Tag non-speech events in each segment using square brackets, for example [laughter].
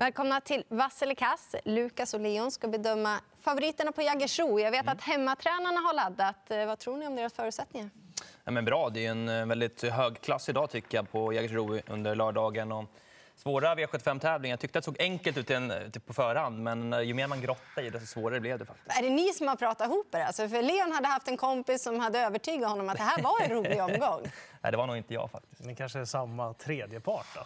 Välkomna till Vasselikas. Lukas och Leon ska bedöma favoriterna på Jägersro. Jag vet att hemmatränarna har laddat. Eh, Vad tror ni om deras förutsättningar? Ja, men bra, det är en eh, väldigt hög klass idag tycker jag på Jägersro under lördagen. Och svåra V75-tävlingar. Jag tyckte att det såg enkelt ut en- typ på förhand, men eh, ju mer man grottade i det, desto svårare blev det faktiskt. Är det ni som har pratat ihop er? Alltså, för Leon hade haft en kompis som hade övertygat honom att det här var en rolig [laughs] omgång. Nej, det var nog inte jag faktiskt. Ni kanske är samma tredje part då?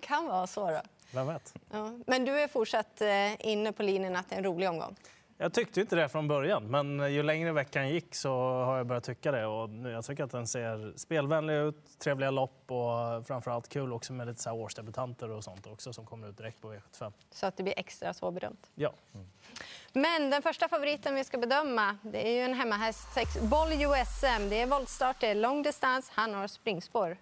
kan vara så. Då. Vem vet? Ja. Men du är fortsatt eh, inne på linjen att det är en rolig omgång. Jag tyckte inte det från början, men ju längre veckan gick så har jag börjat tycka det. Och nu, jag tycker att den ser spelvänlig ut, trevliga lopp och framförallt kul också med lite så årsdebutanter och sånt också som kommer ut direkt på V75. Så att det blir extra svårbedömt. Ja. Men den första favoriten vi ska bedöma det är ju en hemmahäst, sex boll USM. Det är voltstart, det är långdistans, han har springspår.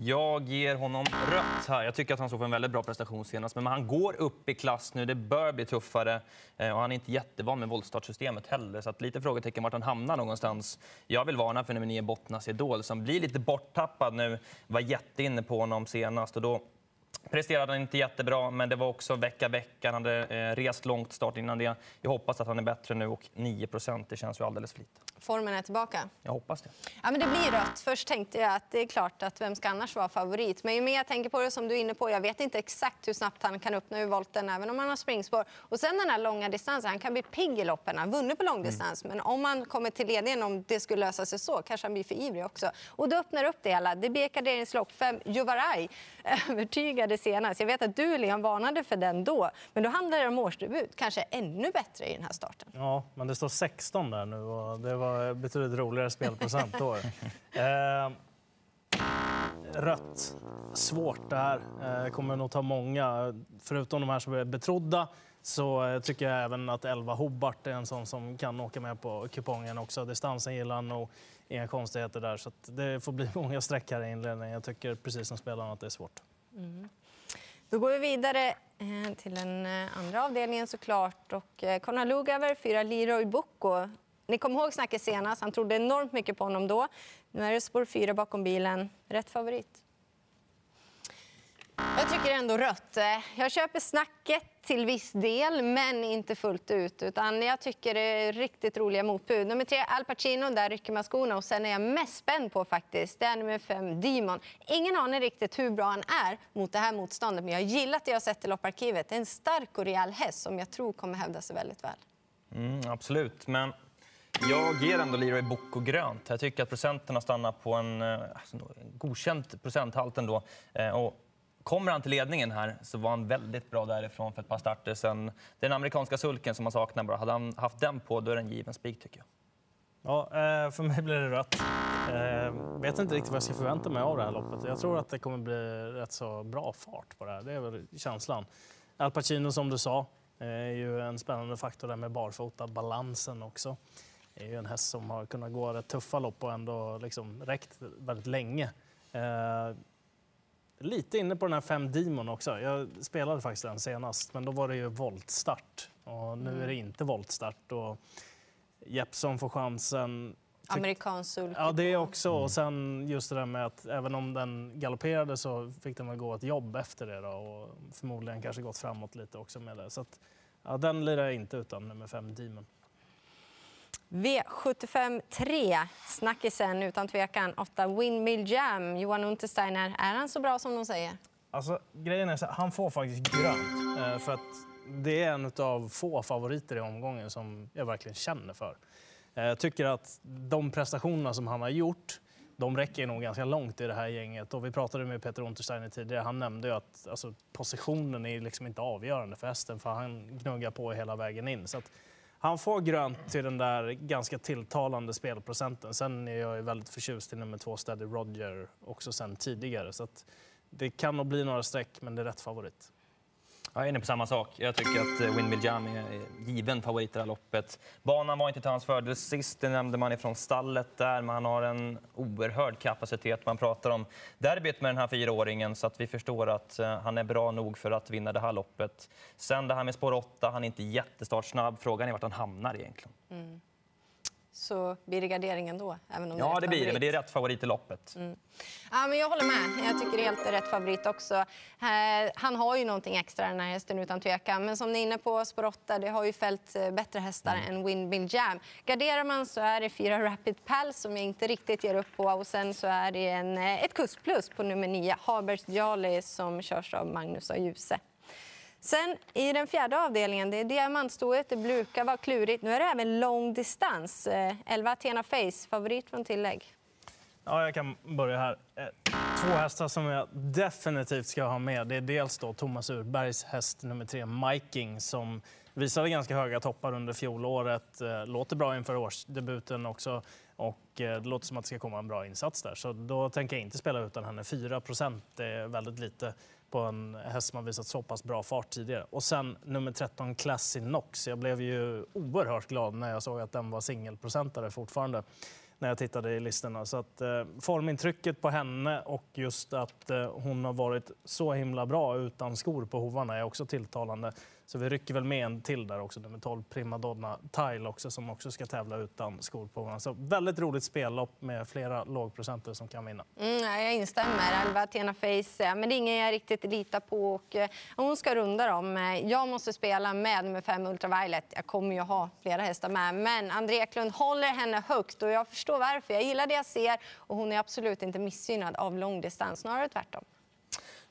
Jag ger honom rött här. Jag tycker att han såg en väldigt bra prestation senast. Men han går upp i klass nu. Det bör bli tuffare. Eh, och han är inte jättevan med voltstartsystemet heller. Så att lite frågetecken vart han hamnar någonstans. Jag vill varna för nummer 9 Bottnas Idol som blir lite borttappad nu. Var jätteinne på honom senast. Och då presterade han inte jättebra, men det var också vecka vecka. Han hade eh, rest långt start innan det. Jag hoppas att han är bättre nu och 9 det känns ju alldeles för lite. Formen är tillbaka. Jag hoppas det. Ja, men det blir rött. Först tänkte jag att det är klart att vem ska annars vara favorit. Men ju mer jag tänker på det som du är inne på, jag vet inte exakt hur snabbt han kan uppnå ur volten även om han har springspår. Och sen den här långa distansen, han kan bli pigg i loppen. Han vunnit på långdistans. Men om han kommer till ledningen, om det skulle lösa sig så, kanske han blir för ivrig också. Och då öppnar upp det hela. Det blir garderingslopp. Fem Juvaraj [laughs] övertygade senast. Jag vet att du, Leon, varnade för den då. Men då handlar det om årsdebut. Kanske ännu bättre i den här starten. ja, men det står 16 där nu och det var betydligt roligare spelprocent då. [laughs] eh, rött. Svårt det här. Eh, kommer nog ta många. Förutom de här som är betrodda så eh, tycker jag även att 11 Hobart är en sån som kan åka med på kupongen också. Distansen gillar han nog. Inga konstigheter där. Så att det får bli [laughs] många streck här i inledningen. Jag tycker precis som spelarna att det är svårt. Då går vi vidare eh, till den eh, andra avdelningen såklart. Och Conor Lugauer, fyra Leroy Bocco. Ni kommer ihåg snacket senast. Han trodde enormt mycket på honom då. Nu är det spår fyra bakom bilen. Rätt favorit. Jag tycker ändå rött. Jag köper snacket till viss del, men inte fullt ut. Utan jag tycker det är riktigt roliga motbud. Nummer tre, Al Pacino, där rycker man skorna. Och sen är jag mest spänd på faktiskt, det är nummer fem, Demon. Ingen aning riktigt hur bra han är mot det här motståndet, men jag har gillat det jag har sett i lopparkivet. Det är en stark och rejäl häst som jag tror kommer hävda sig väldigt väl. Mm, absolut, men jag ger ändå Leroy Boko grönt. Jag tycker att procenten har stannat på en, eh, alltså, en godkänd procenthalt ändå. Eh, Och kommer han till ledningen här så var han väldigt bra därifrån för ett par starter sen. Den amerikanska sulken som man saknar bara. Hade han haft den på då är det en given spik tycker jag. Ja, eh, för mig blir det rött. Jag vet inte riktigt vad jag ska förvänta mig av det här loppet. Jag tror att det kommer bli rätt så bra fart på det här. Det är väl känslan. Al Pacino som du sa är ju en spännande faktor där med barfota. Balansen också. Det är ju en häst som har kunnat gå rätt tuffa lopp och ändå liksom räckt väldigt länge. Eh, lite inne på den här fem Demon också. Jag spelade faktiskt den senast, men då var det ju voltstart. Och nu är det inte voltstart. Och Jeppson får chansen. Amerikansk sulk. Ja, det också. Och sen just det där med att även om den galopperade så fick den väl gå ett jobb efter det då, och förmodligen kanske gått framåt lite också med det. Så att, ja, den lirar jag inte utan nummer fem Demon. V75 3, snackisen utan tvekan. 8 Windmill Jam. Johan Untersteiner, är han så bra som de säger? Alltså, grejen är så han får faktiskt grönt. Eh, för att det är en av få favoriter i omgången som jag verkligen känner för. Eh, jag tycker att de prestationerna som han har gjort, de räcker nog ganska långt i det här gänget. Och vi pratade med Peter Untersteiner tidigare. Han nämnde ju att alltså, positionen är liksom inte avgörande för hästen för han gnuggar på hela vägen in. Så att han får grönt till den där ganska tilltalande spelprocenten. Sen är jag ju väldigt förtjust i nummer två Steady Roger också sen tidigare. Så att det kan nog bli några streck, men det är rätt favorit. Jag är inne på samma sak. Jag tycker att eh, Windmill Jam är given favorit i det här loppet. Banan var inte till hans fördel sist, det nämnde man ifrån stallet där, men han har en oerhörd kapacitet. Man pratar om derbyt med den här fyraåringen så att vi förstår att eh, han är bra nog för att vinna det här loppet. Sen det här med spår 8, han är inte jättestartsnabb. Frågan är vart han hamnar egentligen. Mm så blir det gardering ändå. Även om Ja, det, det blir det, men det är rätt favorit i loppet. Ja, men jag håller med. Jag tycker det är helt rätt favorit också. Eh, han har ju någonting extra den här hästen utan tvekan. Men som ni är inne på, spår 8, det har ju fällt eh, bättre hästar än Windmill Jam. Garderar man så är det fyra Rapid Pal som jag inte riktigt ger upp på. Och sen så är det en, eh, ett kustplus på nummer 9, Habers Jolly som körs av Magnus A. Djuse. Sen i den fjärde avdelningen, det är diamantstoet, det brukar vara klurigt. Nu är det även lång distans. Eh, 11 Athena Face, favorit från tillägg. Ja, jag kan börja här. Eh, två hästar som jag definitivt ska ha med. Det är dels då Thomas Urbergs häst nummer tre, Miking, som visade ganska höga toppar under fjolåret. Eh, låter bra inför årsdebuten också. Och det låter som att det ska komma en bra insats där. Så då tänker jag inte spela utan henne. 4 är väldigt lite på en häst som har visat så pass bra fart tidigare. Och sen nummer 13, Classy Knox. Jag blev ju oerhört glad när jag såg att den var singelprocentare fortfarande när jag tittade i listorna. Så att, eh, formintrycket på henne och just att eh, hon har varit så himla bra utan skor på hovarna är också tilltalande. Så vi rycker väl med en till där också, nummer 12, Primadonna Tile också, som också ska tävla utan skor på. Så väldigt roligt spellopp med flera lågprocenter som kan vinna. Mm, ja, jag instämmer. Alva Athena Face, men det är ingen jag riktigt litar på. Och, eh, hon ska runda dem. Eh, jag måste spela med nummer 5 Ultraviolet. Jag kommer ju ha flera hästar med. Men André Eklund håller henne högt och jag förstår varför. Jag gillar det jag ser och hon är absolut inte missgynnad av långdistans. Snarare tvärtom.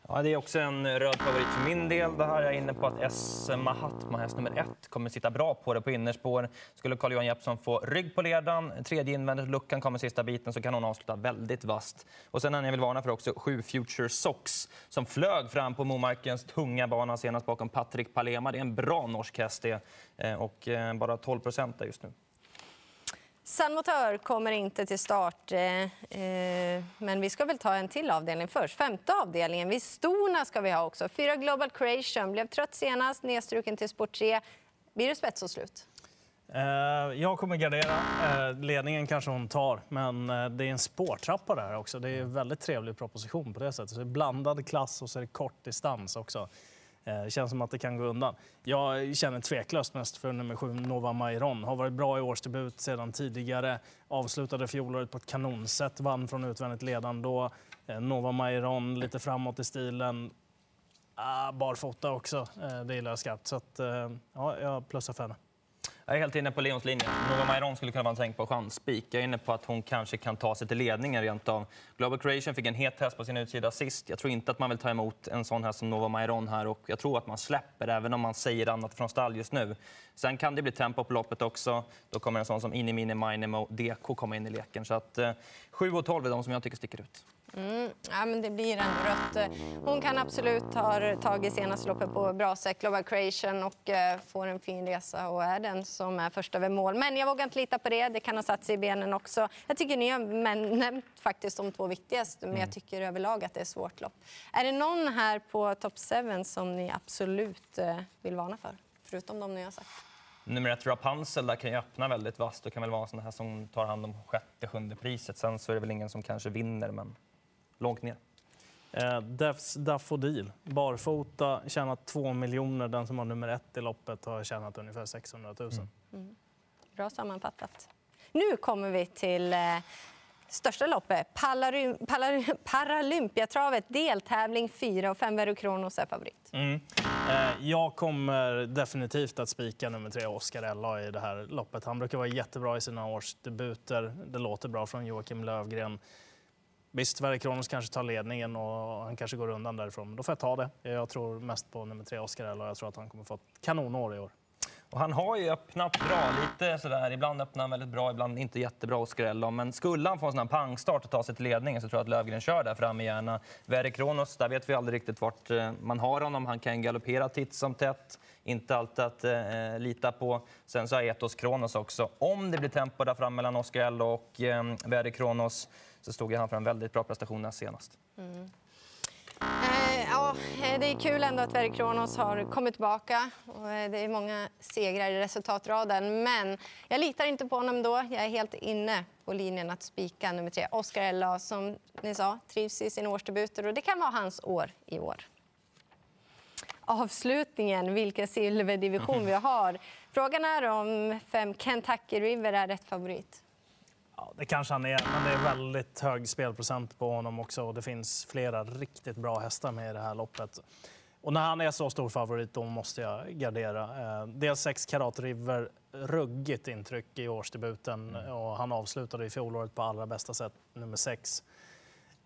Ja, det är också en röd favorit för min del. Det här är jag inne på att S. Mahatma, häst nummer ett, kommer sitta bra på det på innerspår. Skulle Carl-Johan Jeppsson få rygg på ledan, tredje invändigt luckan kommer sista biten så kan hon avsluta väldigt vast. Och sen en jag vill varna för också, 7 Future Socks som flög fram på Momarkens tunga bana senast bakom Patrik Palema. Det är en bra norsk häst det eh, och eh, bara 12 procent där just nu. San Motör kommer inte till start, eh, eh, men vi ska väl ta en till avdelning först. Femte avdelningen, vid storna ska vi ha också. Fyra Global Creation, blev trött senast, nedstruken till sport 3. Blir det spets och slut? Eh, Jag kommer gardera. Eh, Ledningen kanske hon tar, men eh, det är en spårtrappa där också. Det är en väldigt trevlig proposition på det sättet. Så det är blandad klass och så är det kort distans också. Eh, Det känns som att det kan gå undan. Jag känner tveklöst mest för nummer sju, Nova Mairon. Har varit bra i årsdebut sedan tidigare. Avslutade fjolåret på ett kanonsätt, vann från utvändigt ledan då. Eh, Nova Mairon lite framåt i stilen. Ah, barfota också, Eh, det gillar jag skarpt. Så att, eh, ja, jag plussar för henne. Jag är helt inne på Leons linje. Nova Mairon skulle kunna vara en tänkbar chansspik. Jag är inne på att hon kanske kan ta sig till ledningen rent av. Global Creation fick en het häst på sin utsida sist. Jag tror inte att man vill ta emot en sån häst som Nova Mairon här och jag tror att man släpper även om man säger annat från stall just nu. Sen kan det bli tempo på loppet också. Då kommer en sån som Inimini Minimo DK komma in i leken. Så att eh, 7 och 12 är de som jag tycker sticker ut. Mm, ja, men det blir ändå rött. Hon kan absolut ta tag i senaste loppet på bra sätt, Global Creation, och eh, får en fin resa och är den som är först över mål. Men jag vågar inte lita på det. Det kan ha satt sig i benen också. Jag tycker ni har nämnt faktiskt de två viktigaste, men jag tycker överlag att det är svårt lopp. Är det någon här på top 7 som ni absolut eh, vill varna för? Förutom de ni har sagt. Nummer ett Rapunzel där kan ju öppna väldigt vasst och kan väl vara en sån här som tar hand om sjätte, sjunde priset. Sen så är det väl ingen som kanske vinner, men långt ner. Eh, Defs Daffodil, barfota, tjänat 2 miljoner. Den som har nummer ett i loppet har tjänat ungefär 600 000. Bra sammanfattat. Nu kommer vi till eh, största loppet, Palary- Palary- Paralympiatravet, deltävling 4 och 5 Vero Kronos är favorit. Mm. Eh, jag kommer definitivt att spika nummer tre, Oscar Ella, i det här loppet. Han brukar vara jättebra i sina årsdebuter. Det låter bra från Joakim Lövgren. Visst, Verre Kronos kanske tar ledningen och han kanske går undan därifrån. Då får jag ta det. Jag tror mest på nummer tre, Oscar och Jag tror att han kommer få ett kanonår i år. Och han har ju öppnat bra, lite sådär. Ibland öppnar han väldigt bra, ibland inte jättebra Oscar skrälla. Men skulle han få en sån här pangstart och ta sig till ledningen så tror jag att Lövgren kör där framme gärna. Verre Kronos, där vet vi aldrig riktigt vart eh, man har honom. Han kan galoppera titt som tätt. Inte alltid att eh, lita på. Sen så har Etos Kronos också. Om det blir tempo där framme mellan Oscar L och eh, Verre Kronos så stod ju han för en väldigt bra prestation näst senast. Mm. Eh, ja, eh, det är kul ändå att Verre Kronos har kommit tillbaka. Och eh, det är många segrar i resultatraden, men jag litar inte på honom då. Jag är helt inne på linjen att spika nummer tre, Oscar Ella, som ni sa trivs i sin årsdebuter och det kan vara hans år i år. Avslutningen, vilken silverdivision vi har. Frågan är om fem Kentucky River är rätt favorit. Ja, det kanske han är, men det är väldigt hög spelprocent på honom också. Och det finns flera riktigt bra hästar med i det här loppet. Och när han är så stor favorit då måste jag gardera. Eh, dels 6 Karat River, ruggigt intryck i årsdebuten och han avslutade i fjolåret på allra bästa sätt, nummer 6.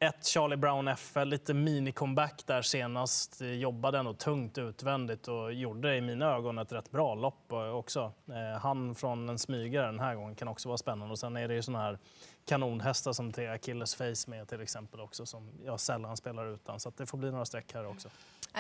Ett Charlie Brown FL, lite mini-comeback där senast. Eh, jobbade ändå tungt utvändigt och gjorde i mina ögon ett rätt bra lopp eh, också. Eh, han från en smygare den här gången kan också vara spännande. Och sen är det ju såna här kanonhästar som till Achilles Face med till exempel också som jag sällan spelar utan. Så att det får bli några streck här också.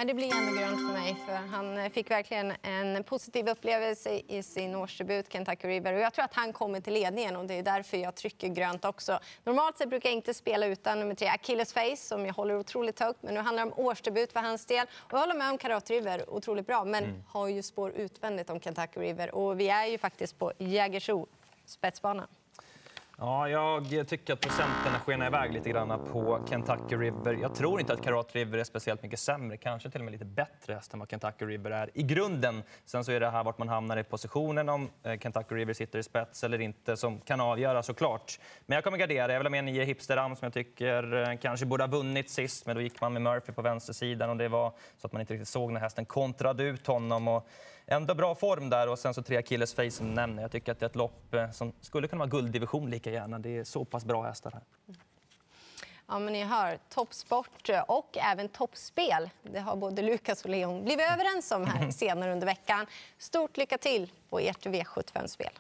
Det blir ändå grönt för mig. För han fick verkligen en positiv upplevelse i sin årsdebut, Kentucky River. Och jag tror att han kommer till ledningen och det är därför jag trycker grönt också. Normalt sett brukar jag inte spela utan nummer tre, Achilles Face, som jag håller otroligt högt. Men nu handlar det om årsdebut för hans del. Och jag håller med om Karat River, otroligt bra. Men har ju spår utvändigt om Kentucky River. Och vi är ju faktiskt på Jägersro, spetsbanan. Ja, jag tycker att procenten skenar iväg lite grann på Kentucky River. Jag tror inte att Karat River är speciellt mycket sämre, kanske till och med lite bättre häst än vad Kentucky River är i grunden. Sen så är det här vart man hamnar i positionen, om eh, Kentucky River sitter i spets eller inte, som kan avgöra såklart. Men jag kommer gardera. Jag vill ha med nio Hipsteram som jag tycker eh, kanske borde ha vunnit sist, men då gick man med Murphy på vänstersidan och det var så att man inte riktigt såg när hästen kontrade ut honom. Och ändå bra form där och sen så tre Achilles Face som nämner. Jag tycker att det är ett lopp eh, som skulle kunna vara gulddivision lika gärna. Det är så pass bra hästar här. Ja, men ni hör, toppsport och även toppspel. Det har både Lukas och Leon blivit överens om här senare under veckan. Stort lycka till på ert V75-spel.